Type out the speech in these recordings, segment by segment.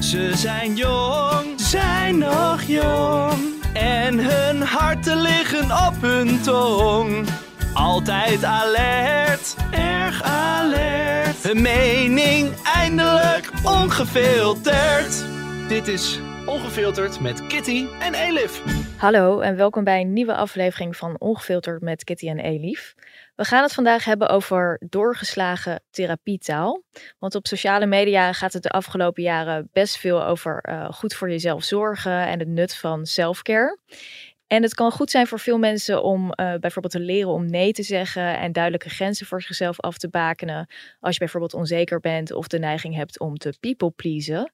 Ze zijn jong, zijn nog jong. En hun harten liggen op hun tong. Altijd alert, erg alert. Hun mening eindelijk ongefilterd. Dit is Ongefilterd met Kitty en Elif. Hallo en welkom bij een nieuwe aflevering van Ongefilterd met Kitty en Elif. We gaan het vandaag hebben over doorgeslagen therapietaal. Want op sociale media gaat het de afgelopen jaren best veel over uh, goed voor jezelf zorgen en het nut van selfcare. En het kan goed zijn voor veel mensen om uh, bijvoorbeeld te leren om nee te zeggen en duidelijke grenzen voor zichzelf af te bakenen. Als je bijvoorbeeld onzeker bent of de neiging hebt om te people pleasen.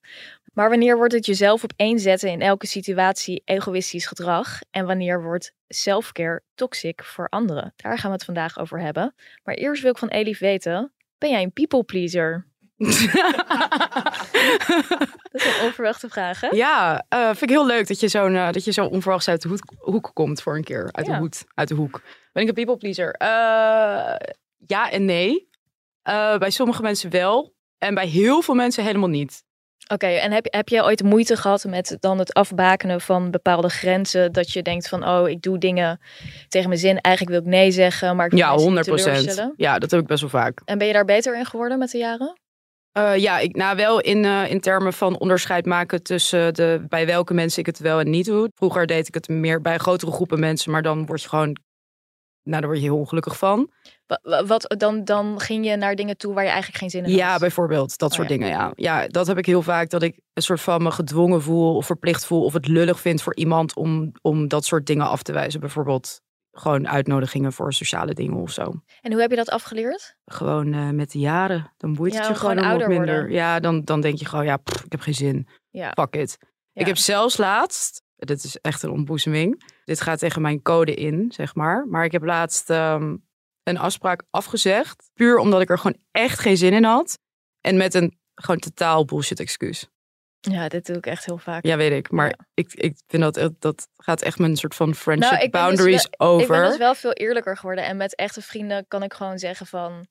Maar wanneer wordt het jezelf op één zetten in elke situatie egoïstisch gedrag? En wanneer wordt selfcare toxic voor anderen? Daar gaan we het vandaag over hebben. Maar eerst wil ik van Elif weten, ben jij een people pleaser? dat is een onverwachte vraag, hè? Ja, uh, vind ik heel leuk dat je, zo uh, dat je zo onverwachts uit de hoek, hoek komt voor een keer. Uit, ja. de hoed, uit de hoek. Ben ik een people pleaser? Uh, ja en nee. bij sommige mensen wel. En bij heel veel mensen helemaal niet. Oké, en heb, heb jij ooit moeite gehad met dan het afbakenen van bepaalde grenzen? Dat je denkt van, oh, ik doe dingen tegen mijn zin. Eigenlijk wil ik nee zeggen, maar ik Ja, 100 procent. Ja, dat heb ik best wel vaak. En ben je daar beter in geworden met de jaren? Uh, ja, ik, nou wel in, uh, in termen van onderscheid maken tussen de, bij welke mensen ik het wel en niet doe. Vroeger deed ik het meer bij grotere groepen mensen, maar dan word je gewoon, nou daar word je heel ongelukkig van. Wat, dan, dan ging je naar dingen toe waar je eigenlijk geen zin in had? Ja, bijvoorbeeld. Dat soort ja. dingen, ja. Ja, dat heb ik heel vaak. Dat ik een soort van me gedwongen voel of verplicht voel. Of het lullig vind voor iemand om, om dat soort dingen af te wijzen. Bijvoorbeeld gewoon uitnodigingen voor sociale dingen of zo. En hoe heb je dat afgeleerd? Gewoon uh, met de jaren. Dan boeit ja, het je gewoon, gewoon nog minder. Worden. Ja, dan, dan denk je gewoon, ja, pff, ik heb geen zin. Ja. Fuck it. Ja. Ik heb zelfs laatst, dit is echt een ontboezeming. Dit gaat tegen mijn code in, zeg maar. Maar ik heb laatst um, een afspraak afgezegd. Puur omdat ik er gewoon echt geen zin in had. En met een gewoon totaal bullshit excuus. Ja, dit doe ik echt heel vaak. Ja, weet ik. Maar Ja. ik, ik vind dat, dat gaat echt mijn soort van friendship Nou, ik ben dus boundaries wel- over. Ik ben dus wel veel eerlijker geworden. En met echte vrienden kan ik gewoon zeggen van...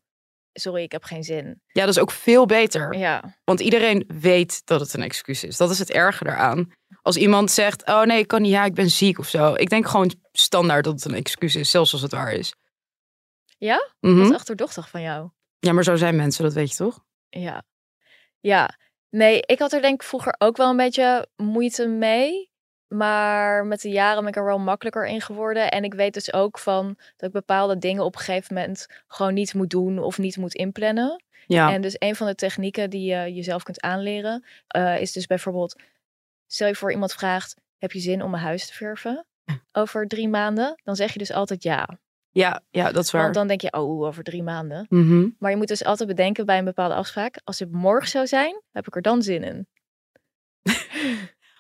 Sorry, ik heb geen zin. Ja, dat is ook veel beter. Ja, Want iedereen weet dat het een excuus is. Dat is het erge daaraan. Als iemand zegt, oh nee, ik kan niet, ja, ik ben ziek of zo. Ik denk gewoon standaard dat het een excuus is, zelfs als het waar is. Ja? Mhm. dat is achterdochtig van jou. Ja, maar zo zijn mensen, dat weet je toch? Ja. Ja. Nee, ik had er denk ik vroeger ook wel een beetje moeite mee. Maar met de jaren ben ik er wel makkelijker in geworden. En ik weet dus ook van dat ik bepaalde dingen op een gegeven moment gewoon niet moet doen of niet moet inplannen. Ja. En dus een van de technieken die je jezelf kunt aanleren, eh, is dus bijvoorbeeld, stel je voor iemand vraagt, heb je zin om mijn huis te verven over drie maanden? Dan zeg je dus altijd ja. Ja, ja, dat is waar. Want dan denk je, oh, over drie maanden. Mhm. Maar je moet dus altijd bedenken bij een bepaalde afspraak, als het morgen zou zijn, heb ik er dan zin in.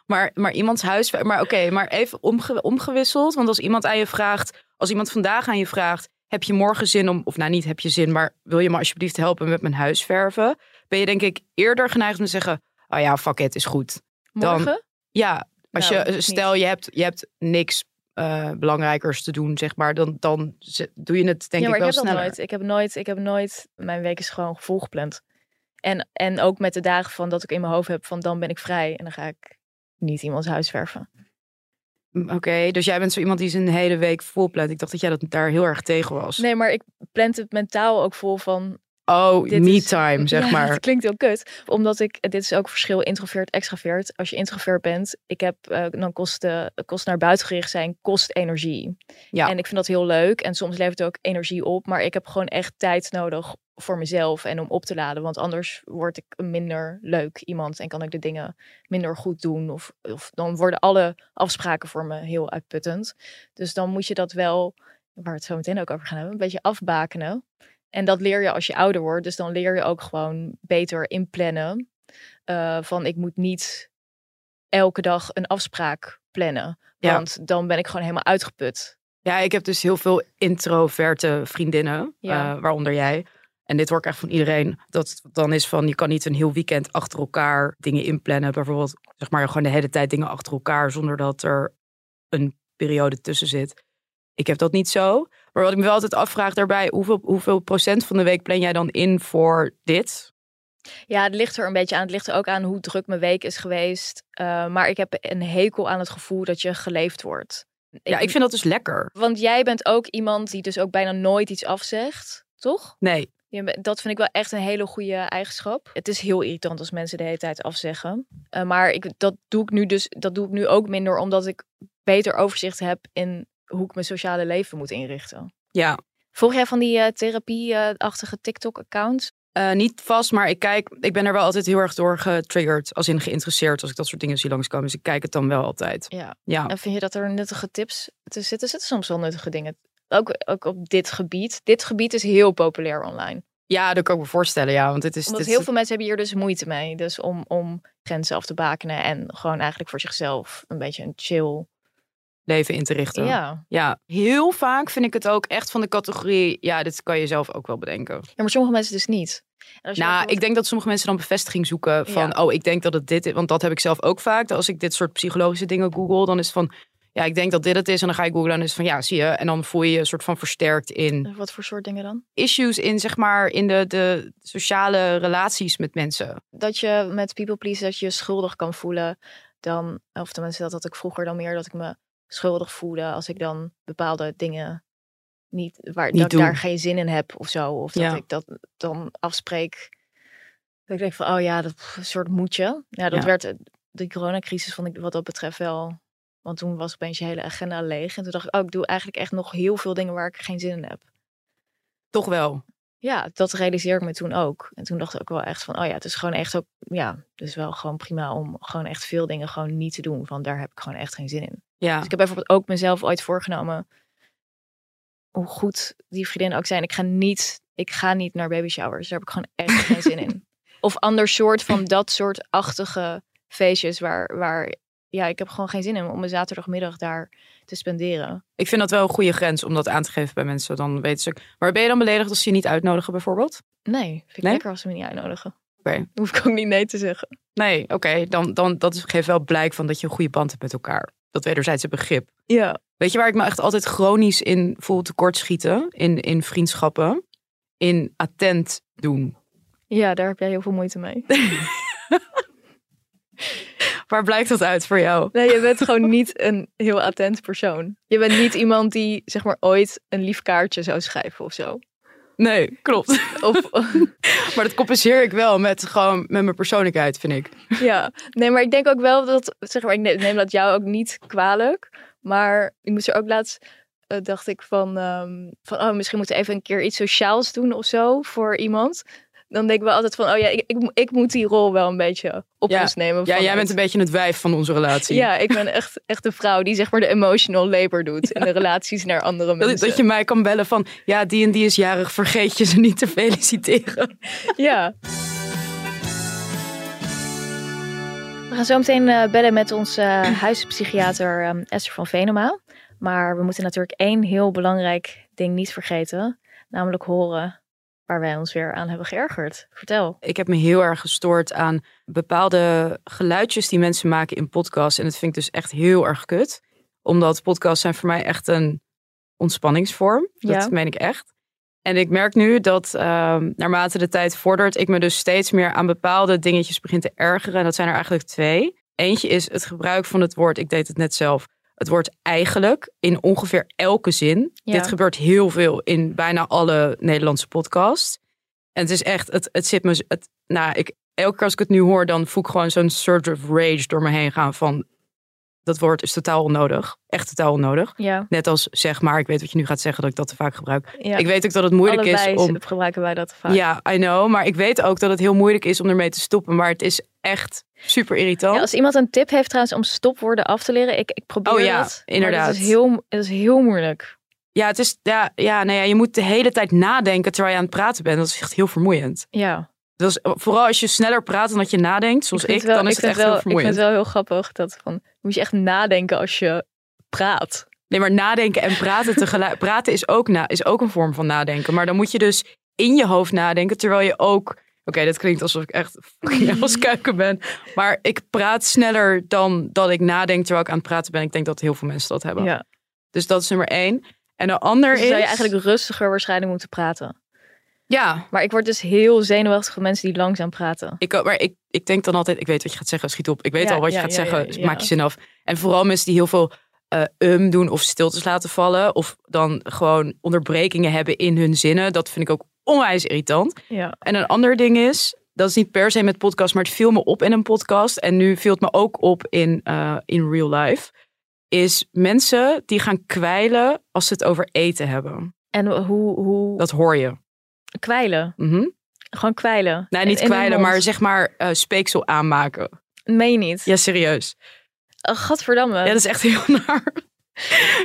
Maar, maar iemands huis. Maar oké, maar even omge- omgewisseld. Want als iemand aan je vraagt. Als iemand vandaag aan je vraagt. Heb je morgen zin om. Of nou, niet heb je zin. Maar wil je me alsjeblieft helpen met mijn huis verven? Ben je denk ik eerder geneigd om te zeggen. Oh ja, fuck it, is goed. Dan- Morgen? Ja, als Nou, je. niet. Stel, je hebt, je hebt niks eh, belangrijkers te doen, zeg maar. Dan, dan doe je het denk ja, maar ik ik, wel heb dat sneller. nooit. Ik heb nooit, ik heb nooit, mijn week is gewoon volgepland. En, en ook met de dagen van dat ik in mijn hoofd heb van dan ben ik vrij en dan ga ik niet iemands huis verven. Oké, dus jij bent zo iemand die zijn hele week vol plant. Ik dacht dat jij dat daar heel erg tegen was. Nee, maar ik plant het mentaal ook vol van Oh, Dit me is- time, zeg Ja, maar. Het klinkt heel kut. Omdat ik, dit is ook verschil introvert, extravert. Als je introvert bent, ik heb, eh, dan kost, kost naar buiten gericht zijn, kost energie. Ja. En ik vind dat heel leuk. En soms levert het ook energie op. Maar ik heb gewoon echt tijd nodig voor mezelf en om op te laden. Want anders word ik een minder leuk iemand en kan ik de dingen minder goed doen. Of, of dan worden alle afspraken voor me heel uitputtend. Dus dan moet je dat wel, waar we het zo meteen ook over gaan hebben, een beetje afbakenen. En dat leer je als je ouder wordt. Dus dan leer je ook gewoon beter inplannen. eh, van ik moet niet elke dag een afspraak plannen. Ja. Want dan ben ik gewoon helemaal uitgeput. Ja, ik heb dus heel veel introverte vriendinnen, Ja. eh, waaronder jij. En dit hoor ik echt van iedereen. Dat het dan is van, je kan niet een heel weekend achter elkaar dingen inplannen. Bijvoorbeeld, zeg maar, gewoon de hele tijd dingen achter elkaar. Zonder dat er een periode tussen zit. Ik heb dat niet zo. Maar wat ik me wel altijd afvraag daarbij. Hoeveel, hoeveel procent van de week plan jij dan in voor dit? Ja, het ligt er een beetje aan. Het ligt er ook aan hoe druk mijn week is geweest. Eh, maar ik heb een hekel aan het gevoel dat je geleefd wordt. Ja, ik vind dat dus lekker. Want jij bent ook iemand die dus ook bijna nooit iets afzegt, toch? Nee, Dat vind ik wel echt een hele goede eigenschap. Het is heel irritant als mensen de hele tijd afzeggen. Eh, maar ik, dat, doe ik nu dus, dat doe ik nu ook minder omdat ik beter overzicht heb in hoe ik mijn sociale leven moet inrichten. ja. Volg jij van die eh, therapie-achtige TikTok-accounts? Eh, niet vast, maar ik kijk, ik ben er wel altijd heel erg door getriggerd, als in geïnteresseerd, als ik dat soort dingen zie langskomen. Dus ik kijk het dan wel altijd. Ja. Ja, En vind je dat er nuttige tips te zitten? Zitten soms wel nuttige dingen. Ook, ook op dit gebied. Dit gebied is heel populair online. ja dat kan ik me voorstellen, ja. Want het is, Omdat dit heel is- veel mensen hebben hier dus moeite mee. Dus om, om grenzen af te bakenen en gewoon eigenlijk voor zichzelf een beetje een chill. Leven in te richten. Ja. Ja, heel vaak vind ik het ook echt van de categorie, ja, dit kan je zelf ook wel bedenken. ja, maar sommige mensen dus niet. Nou, bijvoorbeeld- ik denk dat sommige mensen dan bevestiging zoeken van, Ja. oh, ik denk dat het dit is. Want dat heb ik zelf ook vaak. Als ik dit soort psychologische dingen google, dan is het van, ja, ik denk dat dit het is. En dan ga je googlen en is van, ja, zie je. En dan voel je je een soort van versterkt in Wat voor soort dingen dan? issues in, zeg maar, in de, de sociale relaties met mensen. Dat je met people please dat je je schuldig kan voelen. Dan, of tenminste, dat had ik vroeger dan meer dat ik me schuldig voelde als ik dan bepaalde dingen niet, waar Niet dat ik daar geen zin in heb of zo. Of dat Ja. ik dat dan afspreek. Dat ik denk van, oh ja, dat een soort moetje. Ja, dat Ja. werd eh, de coronacrisis vond ik wat dat betreft wel. Want toen was opeens je hele agenda leeg. En toen dacht ik, oh, ik doe eigenlijk echt nog heel veel dingen waar ik geen zin in heb. Toch wel. Ja, dat realiseerde ik me toen ook. En toen dacht ik ook wel echt van, oh ja, het is gewoon echt ook, ja, is wel gewoon prima om gewoon echt veel dingen gewoon niet te doen. Want daar heb ik gewoon echt geen zin in. Ja, Dus ik heb bijvoorbeeld ook mezelf ooit voorgenomen, hoe goed die vriendinnen ook zijn. Ik ga niet, ik ga niet naar baby showers. Daar heb ik gewoon echt geen zin in. Of ander soort van dat soort achtige feestjes waar, waar, ja, ik heb gewoon geen zin in om een zaterdagmiddag daar te spenderen. ik vind dat wel een goede grens om dat aan te geven bij mensen. Dan weten ze. Maar ben je dan beledigd als ze je niet uitnodigen, bijvoorbeeld? Nee, vind ik Nee? lekker als ze me niet uitnodigen. Oké. Dan hoef ik ook niet nee te zeggen. Nee, oké. Dan, dan dat geeft wel blijk van dat je een goede band hebt met elkaar. Dat wederzijdse begrip. Ja. Weet je waar ik me echt altijd chronisch in voel tekortschieten? In, in vriendschappen. In attent doen. Ja, daar heb jij heel veel moeite mee. Waar blijkt dat uit voor jou? Nee, je bent gewoon niet een heel attent persoon. Je bent niet iemand die, zeg maar, ooit een lief kaartje zou schrijven of zo. Nee, klopt. Of, Maar dat compenseer ik wel met gewoon met mijn persoonlijkheid, vind ik. ja. Nee, maar ik denk ook wel dat, zeg maar, ik neem dat jou ook niet kwalijk. Maar ik moest er ook laatst, eh, dacht ik van, ehm, van, oh, misschien moeten we even een keer iets sociaals doen of zo voor iemand. Dan denk ik wel altijd van, oh ja, ik, ik, ik moet die rol wel een beetje op Ja. ons nemen. Ja, jij bent een beetje het wijf van onze relatie. Ja, ik ben echt, echt de vrouw die zeg maar de emotional labor doet in de relaties naar andere mensen. Dat, dat je mij kan bellen van, ja, die en die is jarig, vergeet je ze niet te feliciteren. Ja. We gaan zo meteen eh, bellen met onze eh, huispsychiater ehm, Esther van Venema. Maar we moeten natuurlijk één heel belangrijk ding niet vergeten. Namelijk horen waar wij ons weer aan hebben geërgerd. Vertel. Ik heb me heel erg gestoord aan bepaalde geluidjes die mensen maken in podcasts. En dat vind ik dus echt heel erg kut. Omdat podcasts zijn voor mij echt een ontspanningsvorm. Dat Ja. meen ik echt. En ik merk nu dat ehm, naarmate de tijd vordert, ik me dus steeds meer aan bepaalde dingetjes begin te ergeren. En dat zijn er eigenlijk twee. Eentje is het gebruik van het woord, ik deed het net zelf, het woord eigenlijk in ongeveer elke zin. Ja. Dit gebeurt heel veel in bijna alle Nederlandse podcasts. En het is echt, het, het zit me, het, nou, ik, elke keer als ik het nu hoor, dan voel ik gewoon zo'n surge of rage door me heen gaan van, dat woord is totaal onnodig. Echt totaal onnodig. Ja, Net als zeg maar, ik weet wat je nu gaat zeggen dat ik dat te vaak gebruik. ja. Ik weet ook dat het moeilijk Allebei is om. gebruiken wij dat vaak. Ja, I know. Maar ik weet ook dat het heel moeilijk is om ermee te stoppen. Maar het is echt super irritant. Ja, als iemand een tip heeft trouwens om stopwoorden af te leren, ik, ik probeer Oh ja, dat. inderdaad. Dat is heel, dat is heel moeilijk. Ja, het is, ja, ja, nou ja, je moet de hele tijd nadenken terwijl je aan het praten bent. Dat is echt heel vermoeiend. Ja. Is, vooral als je sneller praat dan dat je nadenkt, zoals ik, wel- dan is het echt wel, heel Ik vind vermoeiend. het wel heel grappig dat van, moet je echt nadenken als je praat. Nee, maar nadenken en praten tegelijk. Praten is ook, na, is ook een vorm van nadenken. Maar dan moet je dus in je hoofd nadenken, terwijl je ook. Oké, dat klinkt alsof ik echt fucking als ben. Maar ik praat sneller dan dat ik nadenk terwijl ik aan het praten ben. Ik denk dat heel veel mensen dat hebben. Ja. Dus dat is nummer één. En de ander Dus is. zou je eigenlijk rustiger waarschijnlijk moeten praten. Ja, Maar ik word dus heel zenuwachtig van mensen die langzaam praten. ik, maar ik, ik denk dan altijd, ik weet wat je gaat zeggen, schiet op. Ik weet Ja, al wat je ja, gaat ja, zeggen, ja, dus ja. maak je zin af. En vooral mensen die heel veel eh, um doen of stiltes laten vallen. Of dan gewoon onderbrekingen hebben in hun zinnen. Dat vind ik ook onwijs irritant. Ja. En een ander ding is, dat is niet per se met podcast, maar het viel me op in een podcast. En nu viel het me ook op in, eh, in real life. Is mensen die gaan kwijlen als ze het over eten hebben. En hoe, hoe Dat hoor je. Kwijlen? Mhm. Gewoon kwijlen. Nee, niet In- kwijlen, maar zeg maar eh, speeksel aanmaken. Meen je niet? Ja, serieus. Oh, gadverdamme. Ja, dat is echt heel naar.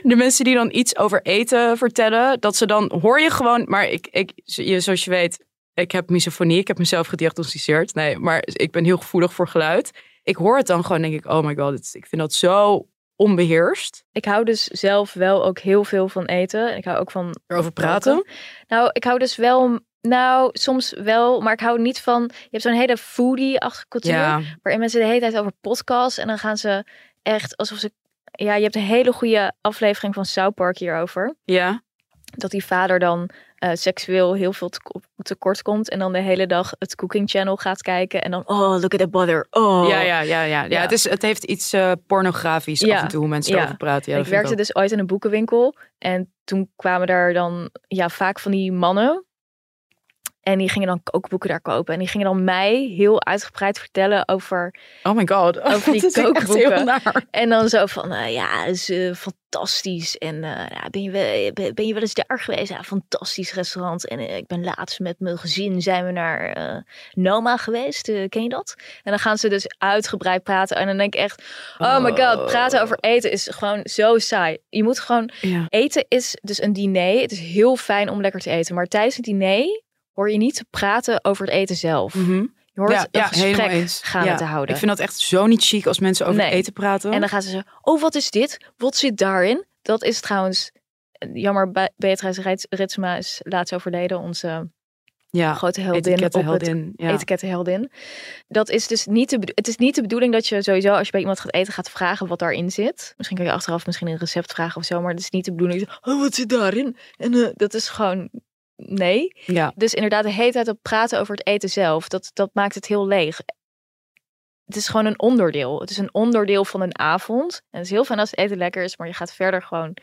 De mensen die dan iets over eten vertellen, dat ze dan hoor je gewoon, maar ik, ik, je, zoals je weet, ik heb misofonie, ik heb mezelf gediagnosticeerd. Nee, maar ik ben heel gevoelig voor geluid. Ik hoor het dan gewoon, denk ik, oh my god, dit- ik vind dat zo onbeheerst. Ik hou dus zelf wel ook heel veel van eten. Ik hou ook van Erover praten. Nou, ik hou dus wel, nou, soms wel, maar ik hou niet van, je hebt zo'n hele foodie-achtige cultuur, Ja, waarin mensen de hele tijd over podcasts en dan gaan ze echt alsof ze, ja, je hebt een hele goede aflevering van South Park hierover, ja. Dat die vader dan eh, seksueel heel veel te- tekort komt en dan de hele dag het cooking channel gaat kijken en dan, oh, look at that butter, oh. Ja, ja, ja, ja. ja. Ja. Het, is, het heeft iets eh, pornografisch Ja. af en toe hoe mensen Ja. erover praten. Ja, ik werkte dus ooit in een boekenwinkel en toen kwamen daar dan ja, vaak van die mannen. En die gingen dan kookboeken daar kopen. En die gingen dan mij heel uitgebreid vertellen over. Oh my god. Over die kookboeken. En dan zo van, eh, ja, is eh, fantastisch. En eh, ja, ben, je wel, ben, ben je wel eens daar geweest? Ja, fantastisch restaurant. En ik ben laatst met mijn gezin zijn we naar Noma geweest. Ken je dat? En dan gaan ze dus uitgebreid praten. En dan denk ik echt, oh my god, praten over eten is gewoon zo saai. Je moet gewoon Ja. Eten is dus een diner. Het is heel fijn om lekker te eten. Maar tijdens het diner hoor je niet te praten over het eten zelf. Mhm. Je hoort ja, een ja, gesprek eens. gaande Ja, te houden. Ik vind dat echt zo niet chic als mensen over Nee. eten praten. En dan gaan ze zeggen, oh wat is dit? Wat zit daarin? Dat is trouwens, eh, jammer, Be- Beatrice Rits- Ritsma is laatst overleden. Onze ja, grote heldin het etikettenheldin. Ja. etikettenheldin. Dat is dus niet de, het is niet de bedoeling dat je sowieso als je bij iemand gaat eten gaat vragen wat daarin zit. Misschien kun je achteraf misschien een recept vragen of zo, maar het is niet de bedoeling. Oh, wat zit daarin? En eh, dat is gewoon nee. ja. Dus inderdaad, de hele tijd op praten over het eten zelf, dat, dat maakt het heel leeg. Het is gewoon een onderdeel. Het is een onderdeel van een avond. En het is heel fijn als het eten lekker is, maar je gaat verder gewoon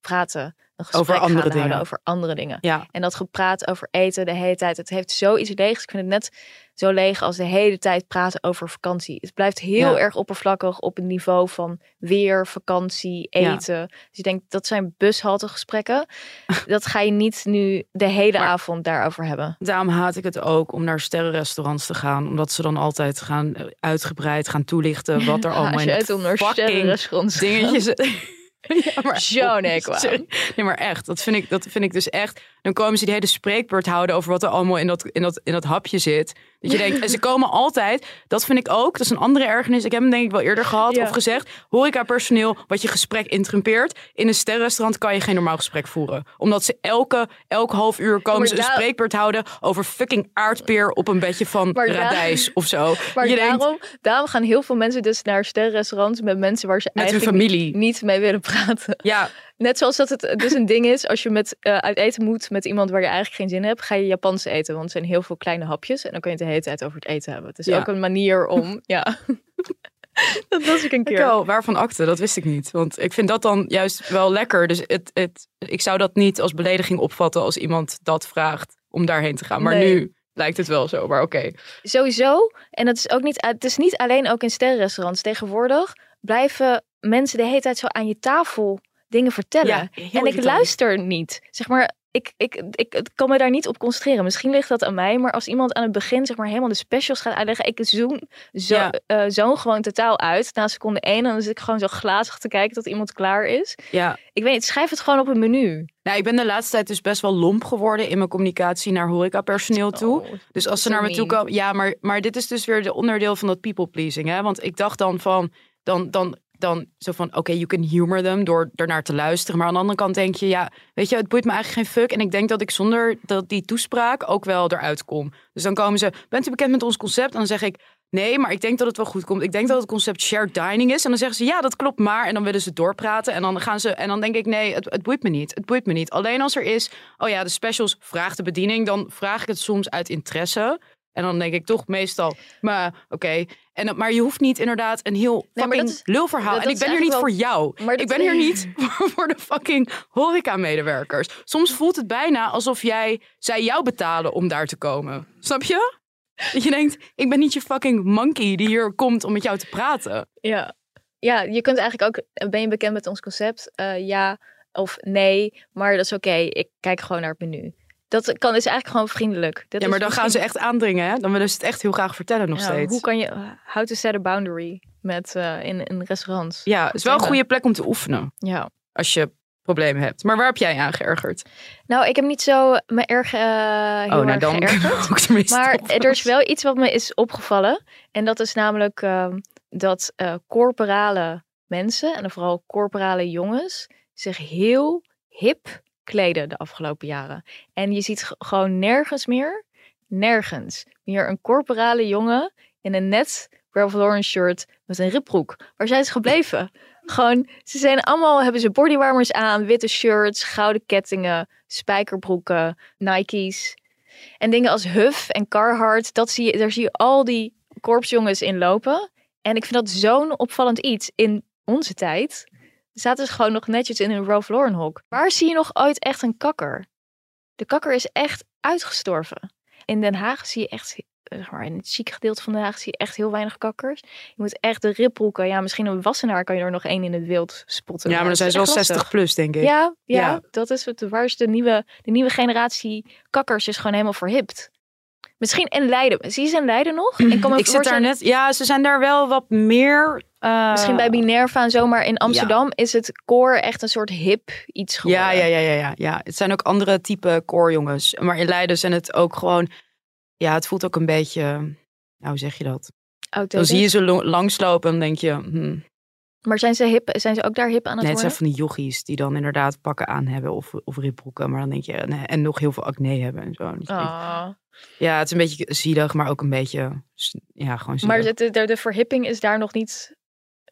praten. Een gesprek Over andere gaande houden dingen. over andere dingen. Ja. En dat gepraat over eten de hele tijd, het heeft zoiets leegs. Ik vind het net zo leeg als de hele tijd praten over vakantie. Het blijft heel Ja. erg oppervlakkig op het niveau van weer, vakantie, Ja. eten. Dus je denkt, dat zijn bushaltegesprekken. dat ga je niet nu de hele Maar- avond daarover hebben. Daarom haat ik het ook om naar sterrenrestaurants te gaan. Omdat ze dan altijd gaan eh, uitgebreid gaan toelichten wat er allemaal in fucking dingetjes... ja, maar Zo. Sorry. Nee, maar echt. Dat vind, ik, dat vind ik dus echt. Dan komen ze die hele spreekbeurt houden over wat er allemaal in dat, in dat, in dat hapje zit. Dat je denkt, en ze komen altijd. Dat vind ik ook. Dat is een andere ergernis. Ik heb hem denk ik wel eerder gehad Ja. of gezegd. Horecapersoneel wat je gesprek interrumpeert. In een sterrenrestaurant kan je geen normaal gesprek voeren. Omdat ze elke, elk half uur komen Maar ze een spreekbeurt houden over fucking aardpeer op een bedje van daar- radijs of zo. Maar je denkt, daarom, daarom gaan heel veel mensen dus naar sterrenrestaurants met mensen waar ze met hun eigenlijk familie. niet mee willen praten. Ja, Net zoals dat het dus een ding is, als je met, eh, uit eten moet met iemand waar je eigenlijk geen zin in hebt, ga je Japans eten. Want het zijn heel veel kleine hapjes en dan kun je het de hele tijd over het eten hebben. Het is Ja. ook een manier om, ja. dat was ik een Ik keer. wel, waarvan akte, dat wist ik niet. Want ik vind dat dan juist wel lekker. Dus het, het, ik zou dat niet als belediging opvatten als iemand dat vraagt om daarheen te gaan. Maar Nee. nu lijkt het wel zo, maar oké. Sowieso. En het is ook niet, het is niet alleen ook in sterrenrestaurants. Tegenwoordig blijven mensen de hele tijd zo aan je tafel dingen vertellen. Ja, en ik luister niet. Zeg maar, ik, ik, ik, ik kan me daar niet op concentreren. Misschien ligt dat aan mij, maar als iemand aan het begin zeg maar helemaal de specials gaat uitleggen, ik zoom zo, Ja. eh, zo'n gewoon totaal uit na seconde één. En dan zit ik gewoon zo glazig te kijken tot iemand klaar is. Ja. Ik weet niet, schrijf het gewoon op een menu. Nou, ik ben de laatste tijd dus best wel lomp geworden in mijn communicatie naar horecapersoneel toe. Oh, Dus als ze naar me toe komen. Ja, maar, maar dit is dus weer de onderdeel van dat people pleasing. Hè? Want ik dacht dan van. Dan, dan, dan zo van. Oké, you can humor them door ernaar te luisteren. Maar aan de andere kant denk je. Ja, weet je, het boeit me eigenlijk geen fuck. En ik denk dat ik zonder dat die toespraak ook wel eruit kom. Dus dan komen ze. Bent u bekend met ons concept? En dan zeg ik. Nee, maar ik denk dat het wel goed komt. Ik denk dat het concept shared dining is. En dan zeggen ze ja, dat klopt maar. En dan willen ze doorpraten. En dan gaan ze. En dan denk ik nee, het, het boeit me niet. Het boeit me niet. Alleen als er is. Oh ja, de specials vraagt de bediening. Dan vraag ik het soms uit interesse. En dan denk ik toch meestal, maar oké. En Maar je hoeft niet inderdaad een heel fucking is- lulverhaal. dat en ik ben hier niet voor jou. Maar Ik ben hier niet voor, voor de fucking horeca-medewerkers. Soms voelt het bijna alsof jij, zij jou betalen om daar te komen. Snap je? Dat je denkt, ik ben niet je fucking monkey die hier komt om met jou te praten. Ja. ja, je kunt eigenlijk ook, ben je bekend met ons concept? Eh, ja of nee, maar dat is oké. Ik kijk gewoon naar het menu. Dat kan, is eigenlijk gewoon vriendelijk. Dit ja, maar dan gaan ze echt aandringen, hè? Dan willen ze het echt heel graag vertellen nog Ja, steeds. Hoe kan je, how to set a boundary met, eh, in, in restaurants? Ja, het is wel een goede plek om te oefenen. Ja. Als je problemen hebt. Maar waar heb jij aan geërgerd? Nou, ik heb niet zo me erg, eh heel oh, nou erg dan geërgerd. Maar er is wel iets wat me is opgevallen. En dat is namelijk ehm, dat eh, corporale mensen, en vooral corporale jongens, zich heel hip kleden de afgelopen jaren. En je ziet gewoon nergens meer, nergens meer een corporale jongen in een net Ralph Lauren shirt met een ribbroek. Waar zijn ze gebleven? Gewoon, ze zijn allemaal, hebben ze bodywarmers aan, witte shirts, gouden kettingen, spijkerbroeken, Nike's. En dingen als Huff en Carhartt, dat zie je, daar zie je al die korpsjongens in lopen. En ik vind dat zo'n opvallend iets. In onze tijd zaten ze gewoon nog netjes in een Ralph Lauren hok. Waar zie je nog ooit echt een kakker? De kakker is echt uitgestorven. In Den Haag zie je echt, zeg maar, in het chique gedeelte van Den Haag zie je echt heel weinig kakkers. Je moet echt de ribbroeken, ja, misschien een wassenaar kan je er nog één in het wild spotten. Ja, maar dan zijn ze wel echt 60 lastig. plus, denk ik. Ja, ja, Ja. dat is het. Waar is de nieuwe, de nieuwe generatie kakkers is gewoon helemaal verhipt. Misschien in Leiden. Zie je ze in Leiden nog? Ik, kan me Ik zit daar net... Ja, ze zijn daar wel wat meer... eh, Misschien bij Minerva en zo, maar in Amsterdam is het koor echt een soort hip iets geworden. Ja, ja, ja, ja, ja, ja. Het zijn ook andere type koorjongens. Maar in Leiden zijn het ook gewoon... Ja, het voelt ook een beetje... Nou, hoe zeg je dat? Dan zie je ze lo- langslopen en dan denk je... Hmm. Maar zijn ze, hip, zijn ze ook daar hip aan het Nee, het zijn van die jochies die dan inderdaad pakken aan hebben of, of ribbroeken. Maar dan denk je... nee, en nog heel veel acne hebben en zo. Ah. Ja, het is een beetje zielig, maar ook een beetje... Ja, gewoon zielig. Maar de, de, de verhipping is daar nog niet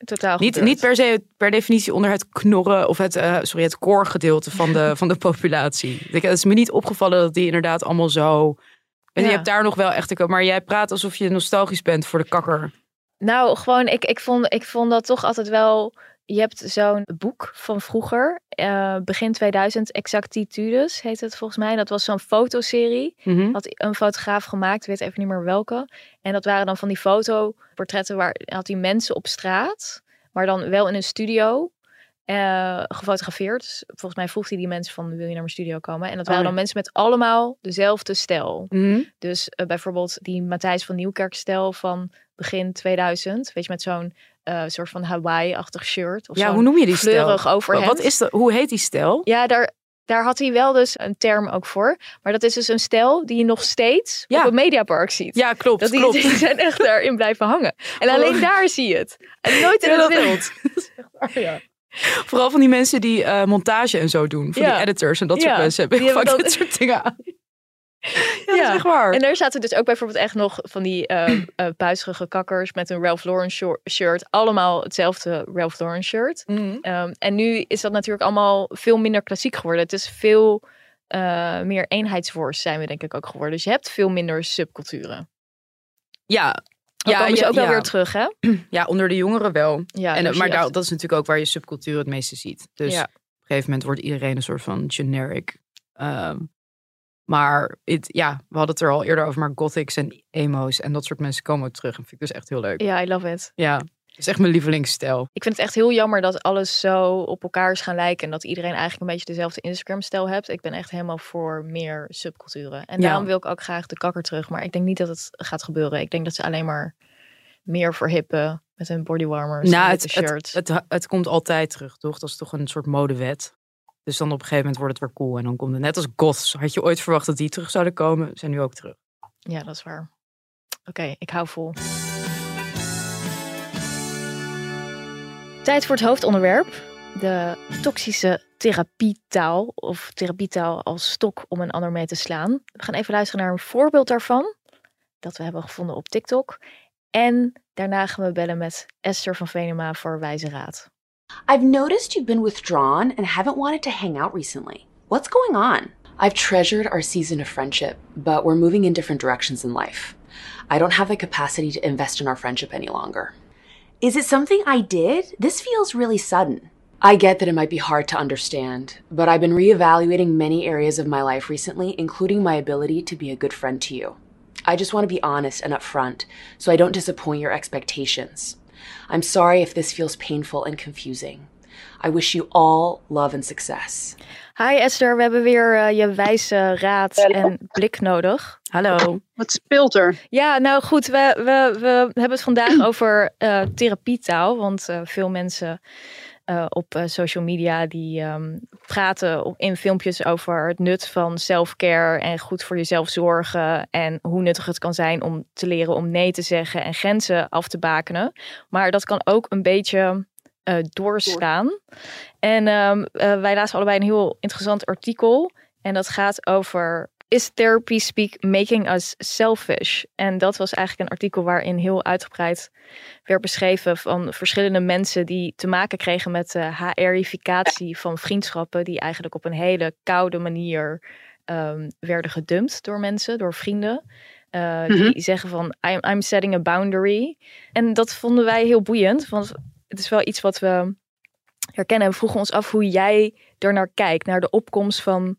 totaal Niet, niet per se per definitie onder het knorren of het, eh, sorry, het core gedeelte van de, van de populatie. Ik, het is me niet opgevallen dat die inderdaad allemaal zo. En Ja. je hebt daar nog wel echt. Maar jij praat alsof je nostalgisch bent voor de kakker. Nou, gewoon, ik, ik, vond, ik vond dat toch altijd wel. Je hebt zo'n boek van vroeger, eh, begin 2000, Exactitudes heet het volgens mij. Dat was zo'n fotoserie. Mhm. Had een fotograaf gemaakt, weet even niet meer welke. En dat waren dan van die fotoportretten waar had hij mensen op straat, maar dan wel in een studio. eh, gefotografeerd. Dus volgens mij vroeg hij die mensen van wil je naar mijn studio komen? En dat waren Oh, dan mensen met allemaal dezelfde stijl. Mhm. Dus eh, bijvoorbeeld die Matthijs van Nieuwkerk-stijl van begin 2000. Weet je, met zo'n eh, soort van Hawaii-achtig shirt. Of Ja, hoe noem je die stijl? fleurig overhemd. Wat is dat? Hoe heet die stijl? Ja, daar, daar had hij wel dus een term ook voor. Maar dat is dus een stijl die je nog steeds Ja. op een mediapark ziet. Ja, klopt. dat die, klopt. die zijn echt daarin blijven hangen. En alleen daar zie je het. En nooit in Ja, het dat- wild. ja. Vooral van die mensen die eh, montage en zo doen. Van Ja. die editors en dat soort mensen hebben die vaak dit dan- soort dingen aan. Ja, echt waar. En daar zaten dus ook bijvoorbeeld echt nog van die puisterige kakkers met een Ralph Lauren shirt. Allemaal hetzelfde Ralph Lauren shirt. Mhm. Ehm, en nu is dat natuurlijk allemaal veel minder klassiek geworden. Het is veel eh, meer eenheidsworst zijn we denk ik ook geworden. Dus je hebt veel minder subculturen. Ja, ze ja, ook wel ja. weer terug, hè? ja, onder de jongeren wel. Ja, en, daar maar je daar, dat is natuurlijk ook waar je subcultuur het meeste ziet. Dus op een gegeven moment wordt iedereen een soort van generic. Ehm, maar het, ja, we hadden het er al eerder over, maar gothics en emo's en dat soort mensen komen ook terug. En vind ik dus echt heel leuk. Ja, I love it. Ja, Dat is echt mijn lievelingsstijl. Ik vind het echt heel jammer dat alles zo op elkaar is gaan lijken. En dat iedereen eigenlijk een beetje dezelfde Instagram-stijl hebt. Ik ben echt helemaal voor meer subculturen. En Ja. daarom wil ik ook graag de kakker terug. Maar ik denk niet dat het gaat gebeuren. Ik denk dat ze alleen maar meer verhippen met hun bodywarmers Nou, en het, witte het, shirts. het, het komt altijd terug, toch? Dat is toch een soort modewet. Dus dan op een gegeven moment wordt het weer cool. En dan komt het net als goths. Had je ooit verwacht dat die terug zouden komen? Zijn nu ook terug. Ja, dat is waar. Oké, ik hou vol. Tijd voor het hoofdonderwerp. De toxische therapietaal. Of therapietaal als stok om een ander mee te slaan. We gaan even luisteren naar een voorbeeld daarvan. Dat we hebben gevonden op TikTok. En daarna gaan we bellen met Esther van Venema voor wijze raad. I've noticed you've been withdrawn and haven't wanted to hang out recently. What's going on? I've treasured our season of friendship, but we're moving in different directions in life. I don't have the capacity to invest in our friendship any longer. Is it something I did? This feels really sudden. I get that it might be hard to understand, but I've been reevaluating many areas of my life recently, including my ability to be a good friend to you. I just want to be honest and upfront so I don't disappoint your expectations. I'm sorry if this feels painful and confusing. I wish you all love and success. Hi Esther, we hebben weer eh, je wijze raad en blik nodig. Hallo. Wat speelt er? Ja, nou goed, we, we, we hebben het vandaag over eh, therapietaal. Want eh, veel mensen eh, op eh, social media die ehm, praten op, in filmpjes over het nut van self-care en goed voor jezelf zorgen. En hoe nuttig het kan zijn om te leren om nee te zeggen en grenzen af te bakenen. Maar dat kan ook een beetje eh, doorslaan. En ehm, eh, wij lazen allebei een heel interessant artikel. En dat gaat over Is therapy speak making us selfish? En dat was eigenlijk een artikel waarin heel uitgebreid werd beschreven van verschillende mensen die te maken kregen met de HR-ificatie van vriendschappen, die eigenlijk op een hele koude manier ehm, werden gedumpt door mensen, door vrienden. eh, Die zeggen van I'm, I'm setting a boundary. En dat vonden wij heel boeiend, want het is wel iets wat we herkennen. En we vroegen ons af hoe jij er naar kijkt, naar de opkomst van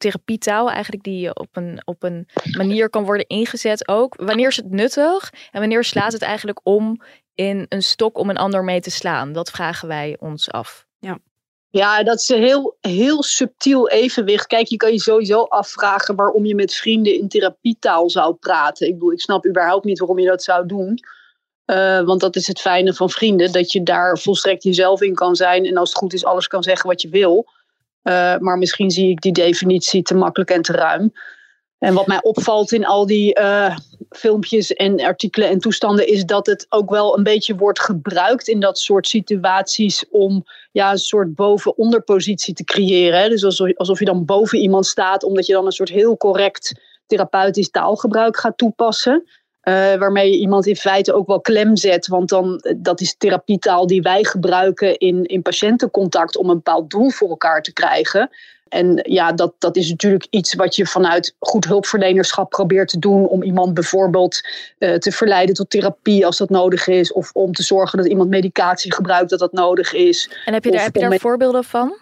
therapietaal eigenlijk die op een, op een manier kan worden ingezet ook. Wanneer is het nuttig en wanneer slaat het eigenlijk om in een stok om een ander mee te slaan? Dat vragen wij ons af. Ja, dat is een heel, heel subtiel evenwicht. Kijk, je kan je sowieso afvragen waarom je met vrienden in therapietaal zou praten. Ik bedoel, ik snap überhaupt niet waarom je dat zou doen. Eh, want dat is het fijne van vrienden, dat je daar volstrekt jezelf in kan zijn. En als het goed is, alles kan zeggen wat je wil. Eh, maar misschien zie ik die definitie te makkelijk en te ruim. En wat mij opvalt in al die eh, filmpjes en artikelen en toestanden, is dat het ook wel een beetje wordt gebruikt in dat soort situaties om ja, een soort boven-onderpositie te creëren. Dus alsof, alsof je dan boven iemand staat, omdat je dan een soort heel correct therapeutisch taalgebruik gaat toepassen. Eh, waarmee je iemand in feite ook wel klem zet. Want dan, eh, dat is therapietaal die wij gebruiken in, in patiëntencontact om een bepaald doel voor elkaar te krijgen. En ja, dat, dat is natuurlijk iets wat je vanuit goed hulpverlenerschap probeert te doen. Om iemand bijvoorbeeld eh, te verleiden tot therapie als dat nodig is. Of om te zorgen dat iemand medicatie gebruikt dat dat nodig is. En heb je daar, heb je daar met- voorbeelden van?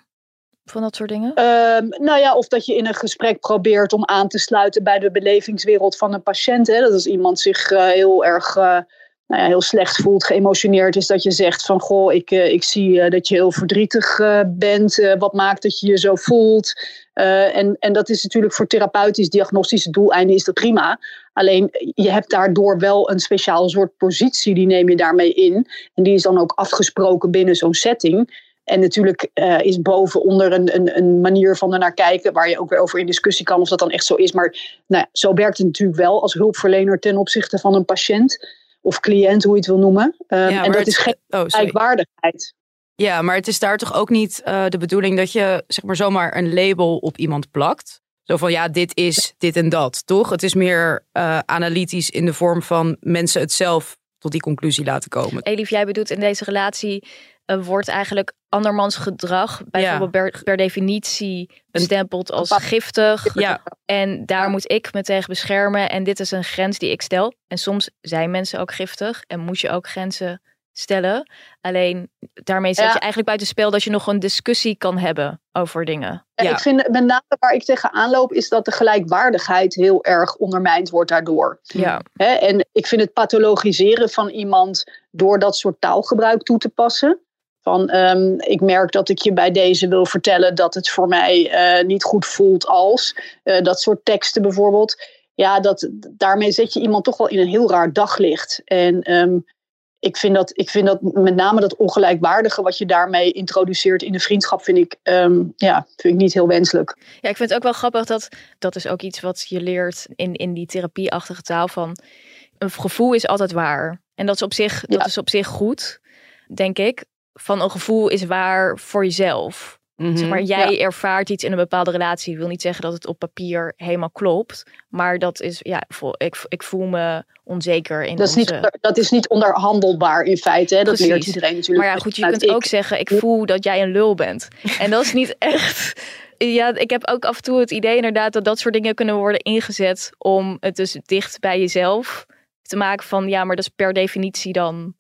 Van dat soort dingen? Ehm, nou ja, of dat je in een gesprek probeert om aan te sluiten bij de belevingswereld van een patiënt. Hè? Dat als iemand zich eh, heel erg eh, nou ja, heel slecht voelt, geëmotioneerd is, dat je zegt van goh, ik, eh, ik zie dat je heel verdrietig bent. Wat maakt dat je je zo voelt? En, en dat is natuurlijk voor therapeutisch diagnostische doeleinden is dat prima. Alleen je hebt daardoor wel een speciaal soort positie, die neem je daarmee in. En die is dan ook afgesproken binnen zo'n setting. En natuurlijk eh, is boven onder een, een, een manier van er naar kijken, waar je ook weer over in discussie kan of dat dan echt zo is. Maar nou, ja, zo werkt het natuurlijk wel als hulpverlener ten opzichte van een patiënt of cliënt, hoe je het wil noemen. Um, Ja, en dat het- is geen Oh, gelijkwaardigheid. Ja, maar het is daar toch ook niet eh, de bedoeling dat je zeg maar zomaar een label op iemand plakt. Zo van ja, dit is dit en dat, toch? Het is meer eh, analytisch in de vorm van mensen het zelf tot die conclusie laten komen. Elif, jij bedoelt in deze relatie eh, wordt eigenlijk andermans gedrag bijvoorbeeld per, per definitie bestempeld als giftig. Ja, En daar moet ik me tegen beschermen. En dit is een grens die ik stel. En soms zijn mensen ook giftig en moet je ook grenzen stellen. Alleen daarmee zet Ja. je eigenlijk buiten spel dat je nog een discussie kan hebben over dingen. En Ja. Ik vind met name waar ik tegenaan loop, is dat de gelijkwaardigheid heel erg ondermijnd wordt daardoor. Ja, en ik vind het pathologiseren van iemand door dat soort taalgebruik toe te passen. Van, ehm, ik merk dat ik je bij deze wil vertellen dat het voor mij eh, niet goed voelt als. eh, dat soort teksten bijvoorbeeld. Ja, dat, daarmee zet je iemand toch wel in een heel raar daglicht. En ehm, ik, vind dat, ik vind dat met name dat ongelijkwaardige wat je daarmee introduceert in de vriendschap, vind ik, ehm, ja, vind ik niet heel wenselijk. Ja, ik vind het ook wel grappig dat dat is ook iets wat je leert in, in die therapieachtige taal van een gevoel is altijd waar. En dat is op zich, dat Ja. is op zich goed, denk ik. Van een gevoel is waar voor jezelf. Mhm. Zeg maar, jij ervaart iets in een bepaalde relatie. Ik wil niet zeggen dat het op papier helemaal klopt. Maar dat is, ja, ik, ik voel me onzeker in Dat is, onze... niet, dat is niet onderhandelbaar in feite. Hè? Dat Precies. leert iedereen natuurlijk. Maar ja, goed, je kunt ook zeggen, ik voel dat jij een lul bent. En dat is niet echt... Ja, ik heb ook af en toe het idee inderdaad dat dat soort dingen kunnen worden ingezet om het dus dicht bij jezelf te maken van, ja, maar dat is per definitie dan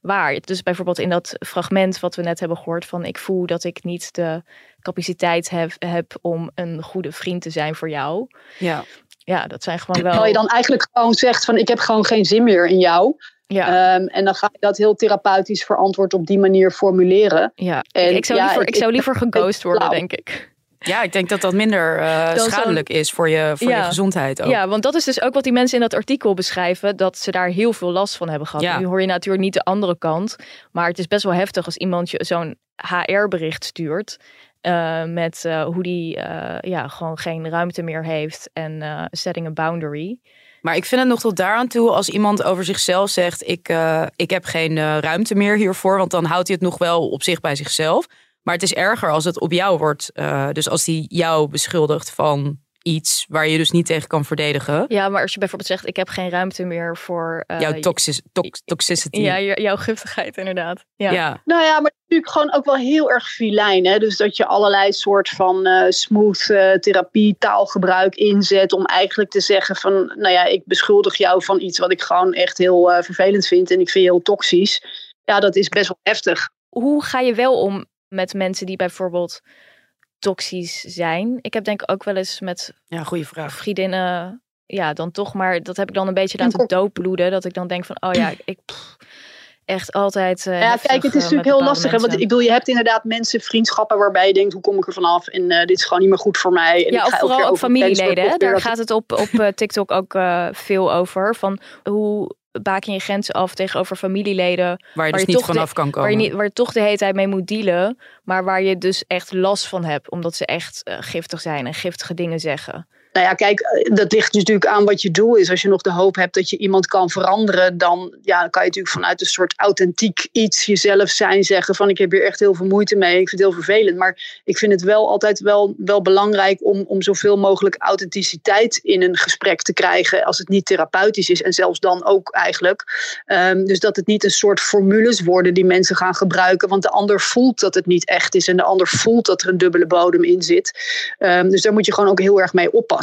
waar. Dus bijvoorbeeld in dat fragment wat we net hebben gehoord van, ik voel dat ik niet de capaciteit heb, heb om een goede vriend te zijn voor jou. Ja. Ja, dat zijn gewoon wel... Terwijl je dan eigenlijk gewoon zegt van ik heb gewoon geen zin meer in jou. ja, Ehm, en dan ga je dat heel therapeutisch verantwoord op die manier formuleren. ja. en ik, zou ja, liever, ik- ik zou liever geghost worden, denk ik. Ja, ik denk dat dat minder eh, schadelijk is voor je, voor Ja. je gezondheid ook. Ja, want dat is dus ook wat die mensen in dat artikel beschrijven, dat ze daar heel veel last van hebben gehad. Ja. Nu hoor je natuurlijk niet de andere kant, maar het is best wel heftig als iemand je zo'n HR-bericht stuurt. eh, met eh, hoe die ja, gewoon geen ruimte meer heeft en setting a boundary. Maar ik vind het nog tot daaraan toe als iemand over zichzelf zegt: ik, ik heb geen ruimte meer hiervoor. Want dan houdt hij het nog wel op zich bij zichzelf. Maar het is erger als het op jou wordt. eh, dus als hij jou beschuldigt van iets waar je dus niet tegen kan verdedigen. Ja, maar als je bijvoorbeeld zegt, ik heb geen ruimte meer voor eh, jouw toxic, tox- toxicity. ja, jou- jouw giftigheid inderdaad. Ja. ja. Nou ja, maar natuurlijk gewoon ook wel heel erg filijn. Hè? Dus dat je allerlei soort van eh, smooth eh, therapie, taalgebruik inzet. Om eigenlijk te zeggen van, nou ja, ik beschuldig jou van iets wat ik gewoon echt heel eh, vervelend vind. En ik vind je heel toxisch. Ja, dat is best wel heftig. hoe ga je wel om met mensen die bijvoorbeeld toxisch zijn? Ik heb denk ik ook wel eens met ja, goede vraag. vriendinnen, ja, dan toch maar, dat heb ik dan een beetje laten doodbloeden. Dat ik dan denk van, oh ja, ik pff, echt altijd. eh, Ja, kijk, het is eh, natuurlijk heel lastig. Hè? Want ik bedoel, je hebt inderdaad mensen, vriendschappen waarbij je denkt, hoe kom ik er vanaf? En eh, dit is gewoon niet meer goed voor mij. En Ja, ik of ga elke vooral ook familieleden. Hè? Daar gaat het op, op eh, TikTok ook eh, veel over. Van hoe baken je grenzen af tegenover familieleden Waar je Waar dus je niet toch de- vanaf kan komen. Waar je, niet, waar je toch de hele tijd mee moet dealen. Maar waar je dus echt last van hebt. Omdat ze echt eh, giftig zijn en giftige dingen zeggen. Nou ja, kijk, eh, dat ligt natuurlijk aan wat je doel is. Als je nog de hoop hebt dat je iemand kan veranderen, dan, ja, kan je natuurlijk vanuit een soort authentiek iets jezelf zijn zeggen van ik heb hier echt heel veel moeite mee, ik vind het heel vervelend. Maar ik vind het wel altijd wel, wel belangrijk om, om zoveel mogelijk authenticiteit in een gesprek te krijgen als het niet therapeutisch is. En zelfs dan ook eigenlijk. Ehm, dus dat het niet een soort formules worden die mensen gaan gebruiken, want de ander voelt dat het niet echt is en de ander voelt dat er een dubbele bodem in zit. Ehm, dus daar moet je gewoon ook heel erg mee oppassen.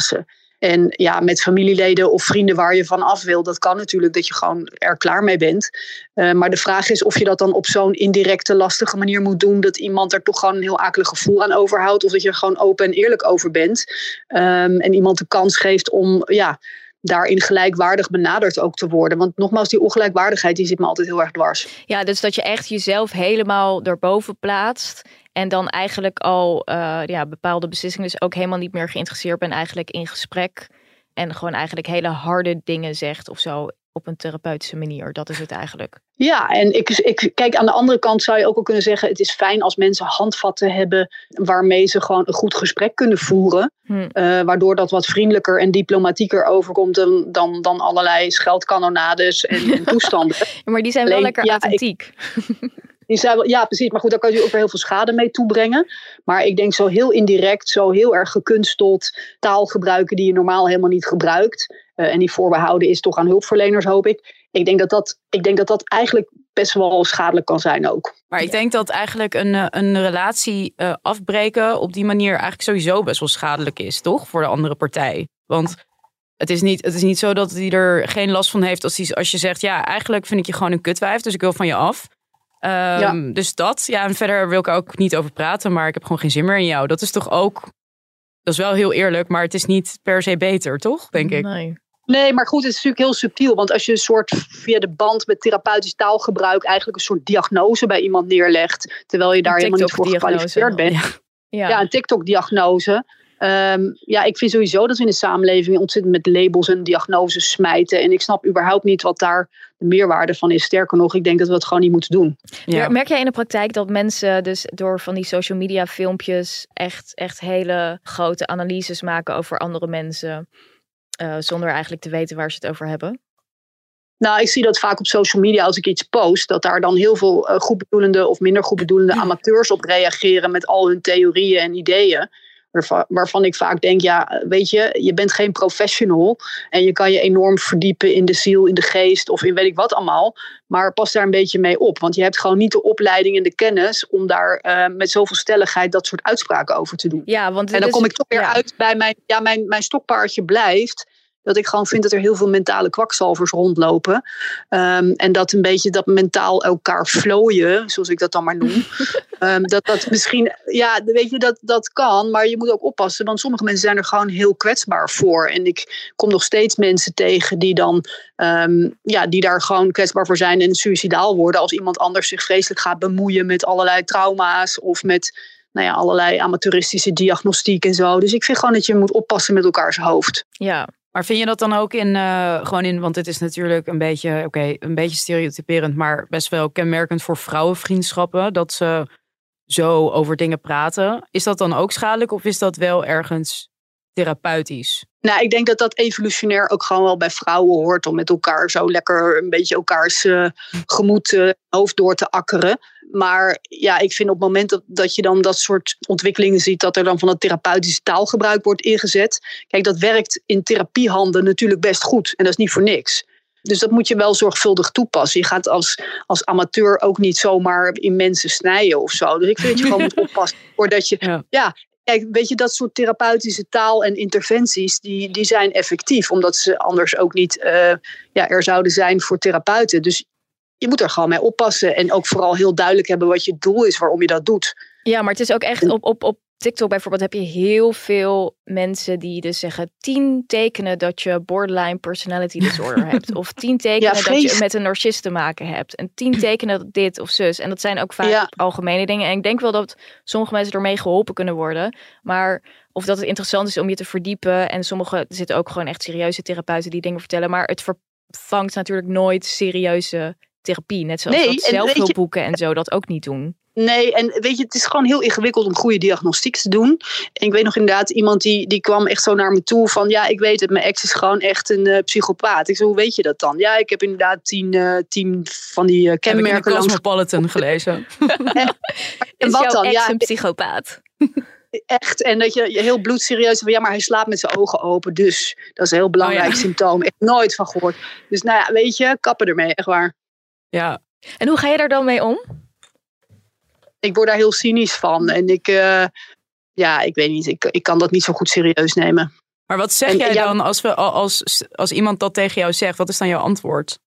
En ja, met familieleden of vrienden waar je van af wil, dat kan natuurlijk dat je gewoon er klaar mee bent. Eh, maar de vraag is of je dat dan op zo'n indirecte, lastige manier moet doen, dat iemand er toch gewoon een heel akelig gevoel aan overhoudt, of dat je er gewoon open en eerlijk over bent. Ehm, en iemand de kans geeft om ja, daarin gelijkwaardig benaderd ook te worden. Want nogmaals, die ongelijkwaardigheid die zit me altijd heel erg dwars. Ja, dus dat je echt jezelf helemaal erboven plaatst. En dan eigenlijk al eh, ja, bepaalde beslissingen dus ook helemaal niet meer geïnteresseerd bent eigenlijk in gesprek. En gewoon eigenlijk hele harde dingen zegt of zo op een therapeutische manier. Dat is het eigenlijk. Ja, en ik, ik, kijk, aan de andere kant zou je ook al kunnen zeggen: het is fijn als mensen handvatten hebben waarmee ze gewoon een goed gesprek kunnen voeren. Hm. eh, waardoor dat wat vriendelijker en diplomatieker overkomt dan, dan, dan allerlei scheldkanonades en, en toestanden. Maar die zijn wel lekker ja, ik- authentiek. Die zijn wel, ja, precies. Maar goed, daar kan je ook weer heel veel schade mee toebrengen. Maar ik denk zo heel indirect, zo heel erg gekunsteld taal gebruiken die je normaal helemaal niet gebruikt. Eh, en die voorbehouden is toch aan hulpverleners, hoop ik. Ik denk dat dat, ik denk dat, dat eigenlijk best wel schadelijk kan zijn ook. Maar ik denk dat eigenlijk een, eh, een relatie eh, afbreken op die manier eigenlijk sowieso best wel schadelijk is, toch? Voor de andere partij. Want het is niet, het is niet zo dat hij er geen last van heeft als, hij, als je zegt, ja, eigenlijk vind ik je gewoon een kutwijf, dus ik wil van je af. Ehm, Dus dat. Ja, en verder wil ik er ook niet over praten, maar ik heb gewoon geen zin meer in jou. Dat is toch ook, dat is wel heel eerlijk, maar het is niet per se beter, toch? Denk ik. Nee. Nee, maar goed, het is natuurlijk heel subtiel. Want als je een soort via de band met therapeutisch taalgebruik eigenlijk een soort diagnose bij iemand neerlegt, terwijl je daar Een helemaal niet voor gekwalificeerd bent. Ja. Ja. Ja, een TikTok-diagnose. Ehm, ja, ik vind sowieso dat we in de samenleving ontzettend met labels en diagnoses smijten. En ik snap überhaupt niet wat daar de meerwaarde van is. Sterker nog, ik denk dat we het gewoon niet moeten doen. Ja. Merk jij in de praktijk dat mensen dus door van die social media filmpjes echt, echt hele grote analyses maken over andere mensen, eh, zonder eigenlijk te weten waar ze het over hebben? Nou, ik zie dat vaak op social media als ik iets post, dat daar dan heel veel uh, goedbedoelende of minder goedbedoelende amateurs op reageren met al hun theorieën en ideeën. Waarvan, ik vaak denk, ja, weet je, je bent geen professional en je kan je enorm verdiepen in de ziel, in de geest of in weet ik wat allemaal. Maar pas daar een beetje mee op, want je hebt gewoon niet de opleiding en de kennis om daar uh, met zoveel stelligheid dat soort uitspraken over te doen. Ja, want en dan kom ik toch weer ja. uit bij mijn, ja, mijn, mijn stokpaardje blijft dat ik gewoon vind dat er heel veel mentale kwakzalvers rondlopen. Um, en dat een beetje dat mentaal elkaar vlooien, zoals ik dat dan maar noem. um, dat dat misschien, ja, weet je, dat, dat kan. Maar je moet ook oppassen, want sommige mensen zijn er gewoon heel kwetsbaar voor. En ik kom nog steeds mensen tegen die dan, um, ja, die daar gewoon kwetsbaar voor zijn en suicidaal worden. Als iemand anders zich vreselijk gaat bemoeien met allerlei trauma's of met nou ja, allerlei amateuristische diagnostiek en zo. Dus ik vind gewoon dat je moet oppassen met elkaars hoofd. Ja, maar vind je dat dan ook in, uh, gewoon in, want het is natuurlijk een beetje, oké, een beetje stereotyperend, maar best wel kenmerkend voor vrouwenvriendschappen, dat ze zo over dingen praten. Is dat dan ook schadelijk of is dat wel ergens therapeutisch? Nou, ik denk dat dat evolutionair ook gewoon wel bij vrouwen hoort om met elkaar zo lekker een beetje elkaars uh, gemoed, uh, hoofd door te akkeren. Maar ja, ik vind op het moment dat, dat je dan dat soort ontwikkelingen ziet, dat er dan van het therapeutische taalgebruik wordt ingezet. Kijk, dat werkt in therapiehanden natuurlijk best goed en dat is niet voor niks. Dus dat moet je wel zorgvuldig toepassen. Je gaat als, als amateur ook niet zomaar in mensen snijden of zo. Dus ik vind dat je gewoon moet oppassen voordat je. Ja. ja. Kijk, weet je, dat soort therapeutische taal en interventies, die, die zijn effectief. Omdat ze anders ook niet uh, ja, er zouden zijn voor therapeuten. Dus je moet er gewoon mee oppassen. En ook vooral heel duidelijk hebben wat je doel is, waarom je dat doet. Ja, maar het is ook echt op, op, op TikTok bijvoorbeeld heb je heel veel mensen die dus zeggen tien tekenen dat je borderline personality disorder hebt. Of tien tekenen ja, dat je met een narcist te maken hebt. En tien tekenen dat dit of zus. En dat zijn ook vaak ja. algemene dingen. En ik denk wel dat sommige mensen ermee geholpen kunnen worden. Maar of dat het interessant is om je te verdiepen. En sommige, er zitten ook gewoon echt serieuze therapeuten die dingen vertellen. Maar het vervangt natuurlijk nooit serieuze therapie. Net zoals nee, dat zelfhulpboeken en, en zo dat ook niet doen. Nee, en weet je, het is gewoon heel ingewikkeld om goede diagnostiek te doen. En ik weet nog inderdaad iemand die, die kwam echt zo naar me toe van... ja, ik weet het, mijn ex is gewoon echt een uh, psychopaat. Ik zei, hoe weet je dat dan? Ja, ik heb inderdaad tien, uh, tien van die uh, kenmerken... Heb ik in Cosmopolitan gelezen. en, en wat dan? Ja, een psychopaat. Echt, en dat je, je heel bloedserieus van ja, maar hij slaapt met zijn ogen open. Dus dat is een heel belangrijk oh, ja. symptoom. Echt nooit van gehoord. Dus nou ja, weet je, kappen ermee, echt waar. Ja. En hoe ga je daar dan mee om? Ik word daar heel cynisch van. En ik, uh, ja, ik weet niet, ik, ik kan dat niet zo goed serieus nemen. Maar wat zeg en, jij ja, dan als, we, als, als iemand dat tegen jou zegt? Wat is dan jouw antwoord?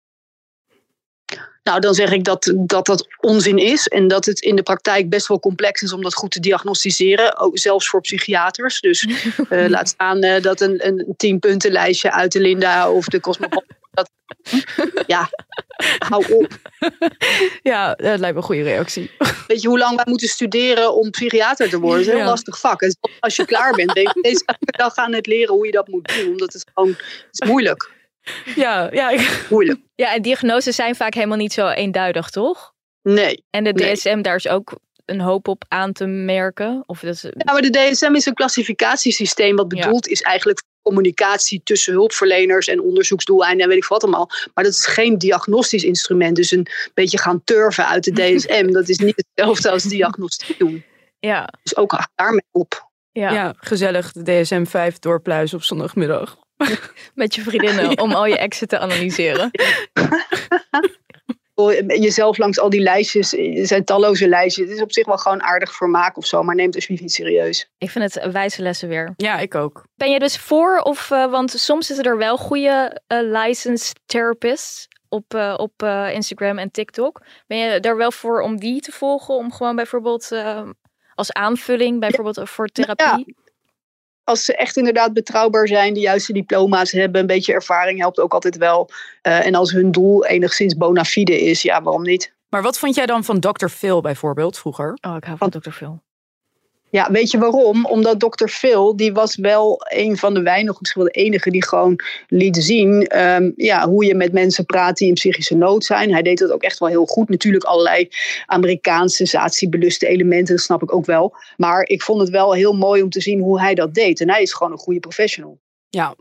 Nou, dan zeg ik dat, dat dat onzin is en dat het in de praktijk best wel complex is om dat goed te diagnosticeren, ook zelfs voor psychiaters. Dus uh, laat staan uh, dat een, een tienpuntenlijstje uit de Linda of de Cosmopolitan. Dat, ja, hou op. Ja, dat lijkt me een goede reactie. Weet je hoe lang wij moeten studeren om psychiater te worden? Dat is een heel ja. lastig vak. En als je klaar bent, denk je, deze dag gaan het leren hoe je dat moet doen. Omdat het gewoon het is moeilijk. Ja, ja. Ik... Moeilijk. Ja, en diagnoses zijn vaak helemaal niet zo eenduidig, toch? Nee. En de DSM, nee. daar is ook een hoop op aan te merken? Of dat is... Ja, maar de DSM is een klassificatiesysteem wat bedoeld ja. is eigenlijk communicatie tussen hulpverleners en onderzoeksdoeleinden en weet ik wat allemaal. Maar dat is geen diagnostisch instrument. Dus een beetje gaan turven uit de DSM, dat is niet hetzelfde als diagnostiek doen. Ja. Dus ook daarmee op. Ja. ja, gezellig de DSM 5 doorpluizen op zondagmiddag. Met je vriendinnen om al je exen te analyseren. Jezelf langs al die lijstjes, er zijn talloze lijstjes. Het is op zich wel gewoon aardig vermaak of zo, maar neem het alsjeblieft niet serieus. Ik vind het wijze lessen weer. Ja, ik ook. Ben je dus voor of, uh, want soms zitten er wel goede uh, licensed therapists. op, uh, op uh, Instagram en TikTok. Ben je daar wel voor om die te volgen? Om gewoon bijvoorbeeld uh, als aanvulling, bijvoorbeeld ja. voor therapie? Als ze echt inderdaad betrouwbaar zijn, de juiste diploma's hebben, een beetje ervaring helpt ook altijd wel. en als hun doel enigszins bona fide is, ja, waarom niet? Maar wat vond jij dan van Dr. Phil bijvoorbeeld vroeger? Oh, ik hou van Dr. Phil. Ja, weet je waarom? Omdat Dr. Phil, die was wel een van de weinigen, misschien wel de enige die gewoon liet zien um, ja, hoe je met mensen praat die in psychische nood zijn. Hij deed dat ook echt wel heel goed. Natuurlijk allerlei Amerikaanse sensatiebeluste elementen, dat snap ik ook wel. Maar ik vond het wel heel mooi om te zien hoe hij dat deed. En hij is gewoon een goede professional. Ja,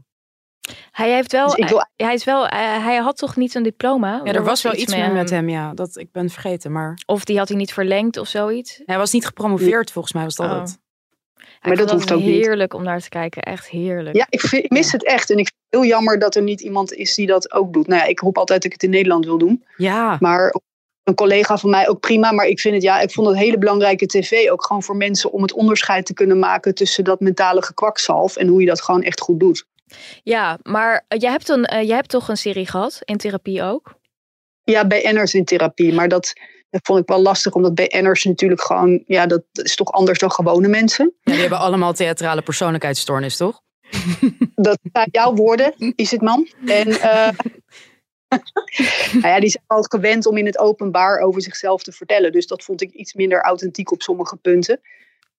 hij heeft wel, dus wil... hij, is wel hij had toch niet een diploma? Ja, er, was, wel iets meer met hem, ja. Dat ik ben vergeten, maar... Of die had hij niet verlengd of zoiets? Hij was niet gepromoveerd, volgens mij was dat oh. het. Maar dat hoeft ook heerlijk om naar te kijken, echt heerlijk. Ja, ik, vind, ik mis het echt. En ik vind het heel jammer dat er niet iemand is die dat ook doet. Nou ja, ik hoop altijd dat ik het in Nederland wil doen. Ja. Maar een collega van mij ook prima. Maar ik vind het, ja, ik vond het hele belangrijke tv ook gewoon voor mensen om het onderscheid te kunnen maken tussen dat mentale gekwakzalf en hoe je dat gewoon echt goed doet. Ja, maar eh, jij hebt, een, uh, jij hebt toch een serie gehad in therapie ook? Ja, BN'ers in therapie. Maar dat, dat vond ik wel lastig, omdat BN'ers natuurlijk gewoon, ja, dat is toch anders dan gewone mensen. Ja, die hebben allemaal theatrale persoonlijkheidsstoornis, toch? Dat zijn jouw woorden, is het man. En uh, nou ja, die zijn al gewend om in het openbaar over zichzelf te vertellen. Dus dat vond ik iets minder authentiek op sommige punten.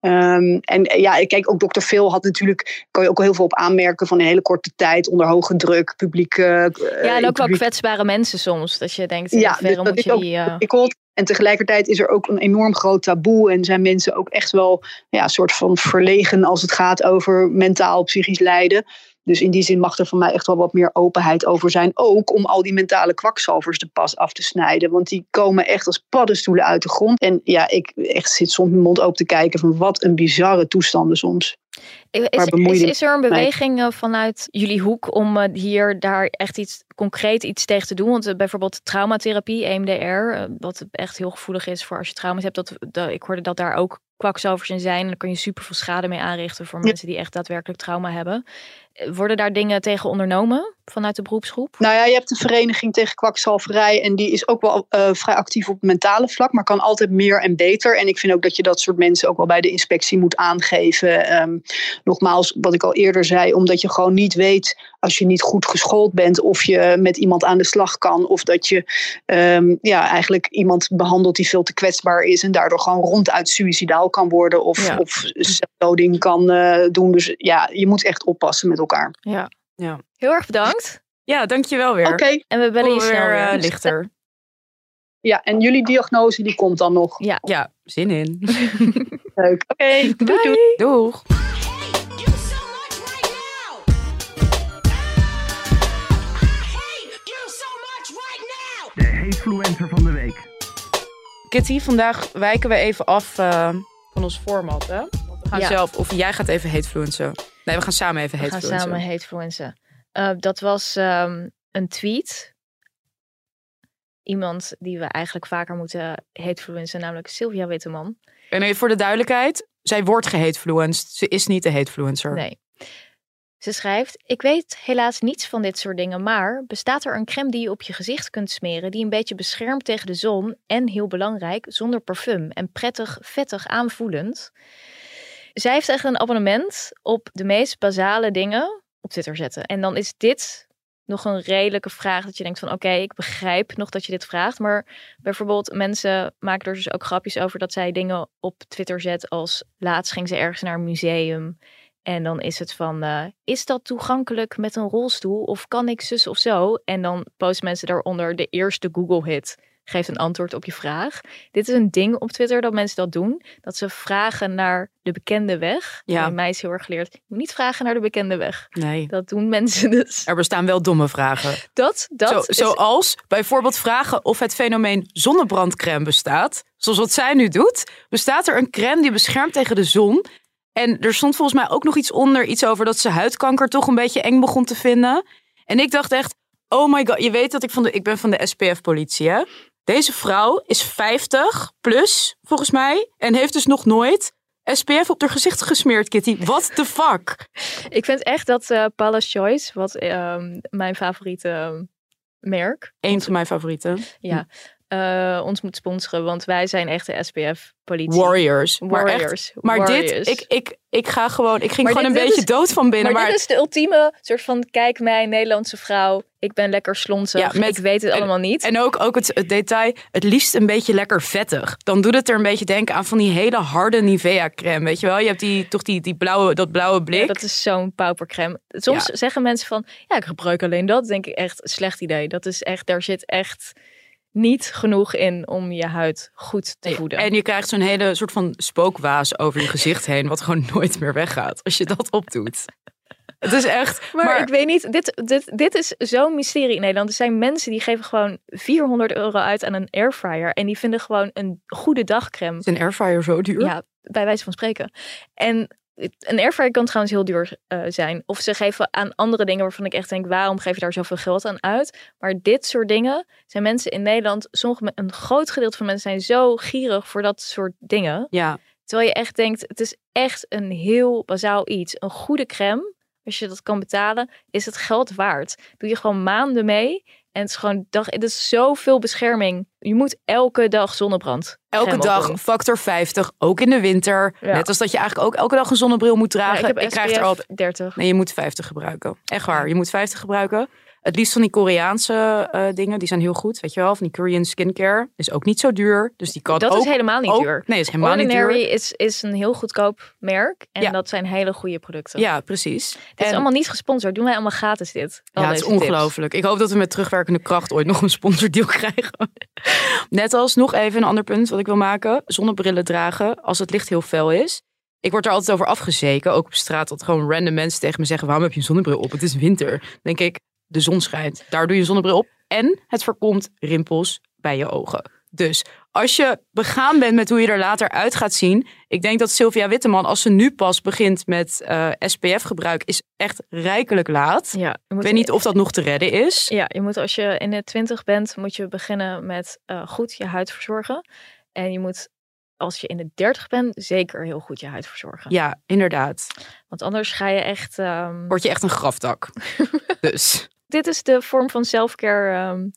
Um, en ja, kijk, ook Dr. Phil had natuurlijk, kan je ook al heel veel op aanmerken van een hele korte tijd, onder hoge druk, publiek. Uh, ja, en ook wel kwetsbare mensen soms. Dat je denkt, ja, dus moet je die... Uh... En tegelijkertijd is er ook een enorm groot taboe en zijn mensen ook echt wel ja, een soort van verlegen als het gaat over mentaal, psychisch lijden. Dus in die zin mag er van mij echt wel wat meer openheid over zijn. Ook om al die mentale kwakzalvers de pas af te snijden. Want die komen echt als paddenstoelen uit de grond. En ja, ik echt zit soms mijn mond open te kijken van wat een bizarre toestanden soms. Is, is, is, er een beweging eh, vanuit jullie hoek om eh, hier daar echt iets concreet iets tegen te doen? Want uh, bijvoorbeeld traumatherapie, EMDR, wat echt heel gevoelig is voor als je trauma's hebt. Dat, dat, ik hoorde dat daar ook kwakzalvers in zijn. En dan kun je super veel schade mee aanrichten voor mensen die echt daadwerkelijk trauma hebben. Worden daar dingen tegen ondernomen vanuit de beroepsgroep? Nou ja, je hebt de vereniging tegen kwakzalverij en die is ook wel uh, vrij actief op het mentale vlak, maar kan altijd meer en beter. En ik vind ook dat je dat soort mensen ook wel bij de inspectie moet aangeven. Um, nogmaals, wat ik al eerder zei, omdat je gewoon niet weet als je niet goed geschoold bent of je met iemand aan de slag kan of dat je um, ja, eigenlijk iemand behandelt die veel te kwetsbaar is en daardoor gewoon ronduit suicidaal kan worden of, ja. of zelfdoding kan uh, doen. Dus ja, je moet echt oppassen met elkaar. Ja, ja. heel erg bedankt. Ja, dankjewel weer. Oké. Okay. En we bellen je snel weer. Uh, lichter. Ja, en jullie diagnose die komt dan nog. Ja, ja zin in. Leuk. Oké, okay, doei, doei. Doeg. De hatefluencer van de week. Kitty, vandaag wijken we even af uh, van ons format. Hè? Want we gaan ja. zelf, of jij gaat even hatefluencen. Nee, we gaan samen even hatefluencen. We gaan samen hatefluencen. Uh, dat was um, een tweet. Iemand die we eigenlijk vaker moeten hatefluencen, namelijk Sylvia Witteman. En even voor de duidelijkheid, zij wordt gehatefluenced. Ze is niet de hatefluencer. Nee. Ze schrijft: Ik weet helaas niets van dit soort dingen, maar bestaat er een crème die je op je gezicht kunt smeren, die een beetje beschermt tegen de zon en heel belangrijk, zonder parfum en prettig, vettig aanvoelend? Zij heeft echt een abonnement op de meest basale dingen op Twitter zetten. En dan is dit nog een redelijke vraag dat je denkt van oké, ik begrijp nog dat je dit vraagt. Maar bijvoorbeeld mensen maken er dus ook grapjes over dat zij dingen op Twitter zet als laatst ging ze ergens naar een museum. En dan is het van, uh, is dat toegankelijk met een rolstoel of kan ik zus of zo? En dan posten mensen daaronder de eerste Google hit geeft een antwoord op je vraag. Dit is een ding op Twitter dat mensen dat doen. Dat ze vragen naar de bekende weg. Ja. mij is heel erg geleerd. Je moet niet vragen naar de bekende weg. Nee. Dat doen mensen dus. Er bestaan wel domme vragen. Dat, dat. Zo, is... Zoals bijvoorbeeld vragen of het fenomeen zonnebrandcrème bestaat. Zoals wat zij nu doet. Bestaat er een crème die beschermt tegen de zon? En er stond volgens mij ook nog iets onder. Iets over dat ze huidkanker toch een beetje eng begon te vinden. En ik dacht echt, oh my god. Je weet dat ik van de, ik ben van de SPF-politie hè. Deze vrouw is 50 plus, volgens mij. En heeft dus nog nooit SPF op haar gezicht gesmeerd, Kitty. What the fuck? Ik vind echt dat uh, Paula's Choice, wat uh, mijn favoriete merk. Eén van mijn favorieten. Ja. Eh, ons moet sponsoren, want wij zijn echt de SPF-politie. Warriors. Maar, echt, Warriors. maar Warriors. dit, ik, ik, ik ga gewoon, ik ging Maar gewoon dit- een dit beetje is- dood van binnen. maar, Maar, dit is de ultieme soort van, kijk mij, Nederlandse vrouw. Ik ben lekker slonzig. Ja, met- ik weet het en- allemaal niet. En ook, ook het, het detail, het liefst een beetje lekker vettig. Dan doet het er een beetje denken aan van die hele harde Nivea crème. Weet je wel? Je hebt die, toch die, die blauwe, dat blauwe blik. Ja, dat is zo'n paupercreme. Soms Ja. zeggen mensen van, ja, ik gebruik alleen dat. denk ik echt, slecht idee. Dat is echt, daar zit echt niet genoeg in om je huid goed te voeden. En je krijgt zo'n hele soort van spookwaas over je gezicht heen, wat gewoon nooit meer weggaat als je dat opdoet. Het is echt. Maar, ik weet niet, dit, dit, dit is zo'n mysterie in Nederland. Er zijn mensen die geven gewoon 400 euro uit aan een airfryer. En die vinden gewoon een goede dagcreme. Is een airfryer zo duur? Ja, bij wijze van spreken. En een airfryer kan trouwens heel duur eh, zijn. Of ze geven aan andere dingen waarvan ik echt denk, waarom geef je daar zoveel geld aan uit? Maar dit soort dingen zijn mensen in Nederland, sommige, een groot gedeelte van mensen zijn zo gierig voor dat soort dingen. Ja, Terwijl je echt denkt, het is echt een heel bazaal iets. Een goede crème, als je dat kan betalen, is het geld waard. Doe je gewoon maanden mee. En het is gewoon dag, het is zoveel bescherming. Je moet elke dag zonnebrand. elke dag factor 50, ook in de winter. Ja. Net als dat je eigenlijk ook elke dag een zonnebril moet Ja, dragen. ik heb krijg er altijd. 30. Nee, je moet 50 gebruiken. Echt waar, je moet 50 gebruiken. Het liefst van die Koreaanse eh, dingen, die zijn heel goed. Weet je wel, van die Korean skincare. Is ook niet zo duur. Dus die kan Dat ook, is helemaal niet ook- duur. Nee, is helemaal Ordinary niet duur. is, is een heel goedkoop merk. En Ja. dat zijn hele goede producten. Ja, precies. Het is allemaal niet gesponsord. Doen wij allemaal gratis dit. Al Ja, het is ongelooflijk. Ik hoop dat we met terugwerkende kracht ooit nog een sponsordeal krijgen. Net als nog even een ander punt wat ik wil maken. Zonnebrillen dragen als het licht heel fel is. Ik word er altijd over afgezeken, ook op straat, dat gewoon random mensen tegen me zeggen: waarom heb je een zonnebril op? Het is winter. Dan denk ik, de zon schijnt. Daar doe je zonnebril op. En het voorkomt rimpels bij je ogen. Dus als je begaan bent met hoe je er later uit gaat zien. Ik denk dat Sylvia Witteman, als ze nu pas begint met eh, SPF-gebruik, is echt rijkelijk laat. Ja, Ik weet niet of dat nog te redden is. Ja, je moet als je in de twintig bent, moet je beginnen met eh, goed je huid verzorgen. En je moet, als je in de dertig bent, zeker heel goed je huid verzorgen. Ja, inderdaad. Want anders ga je echt... ehm, Word je echt een grafdak. dus. Dit is de vorm van selfcare ehm,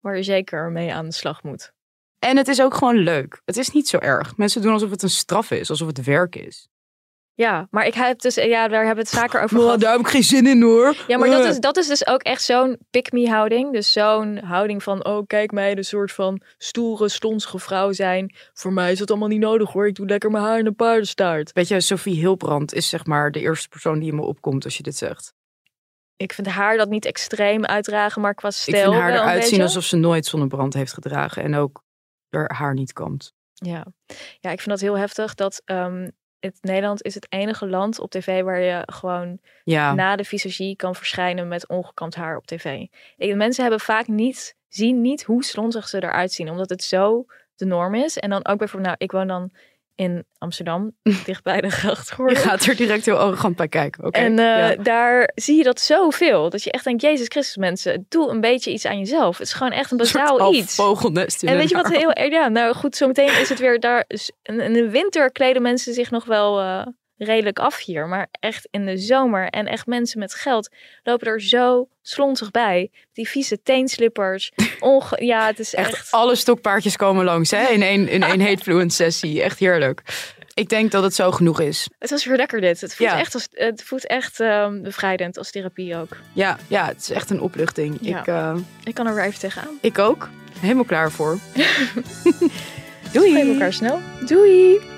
waar je zeker mee aan de slag moet. En het is ook gewoon leuk. Het is niet zo erg. Mensen doen alsof het een straf is, alsof het werk is. Ja, maar ik heb dus, ja, daar hebben we het vaker over Oh, gehad. daar heb ik geen zin in hoor. Ja, maar dat Eh. is, dat is dus ook echt zo'n pick-me houding. Dus zo'n houding van, oh kijk mij, de soort van stoere, slonsige vrouw zijn. Voor mij is dat allemaal niet nodig hoor. Ik doe lekker mijn haar in een paardenstaart. Weet je, Sophie Hilbrand is zeg maar de eerste persoon die in me opkomt als je dit zegt. Ik vind haar dat niet extreem uitdragen, maar qua stijl ik vind haar eruit zien alsof ze nooit zonnebrand heeft gedragen. En ook haar haar niet kampt. Ja. ja, ik vind dat heel heftig dat ehm, het Nederland is het enige land op tv waar je gewoon Ja, na de visagie kan verschijnen met ongekamd haar op tv. Ik, mensen hebben vaak niet, zien niet hoe slonzig ze eruit zien, omdat het zo de norm is. En dan ook bijvoorbeeld, nou, ik woon dan in Amsterdam, dichtbij de je grachtgordel. gaat er direct heel arrogant bij kijken. En eh, ja. daar zie je dat zoveel. Dat je echt denkt, Jezus Christus mensen, doe een beetje iets aan jezelf. Het is gewoon echt een bazaal iets. vogelnest En weet je wat heel erg, ja, nou goed, zometeen is het weer daar. in de winter kleden mensen zich nog wel eh, redelijk af hier. Maar echt in de zomer en echt mensen met geld lopen er zo slonzig bij. Die vieze teenslippers. Onge ja, het is echt. Echt alle stokpaardjes komen langs hè? in één, in één sessie. Echt heerlijk. Ik denk dat het zo genoeg is. Het was weer lekker dit. Het voelt Ja. echt, als, het voelt echt ehm, bevrijdend als therapie ook. Ja, ja, het is echt een opluchting. Ja. Ik, eh, Ik kan er weer even tegenaan. ik ook. Helemaal klaar voor. Doei. We elkaar snel. Doei.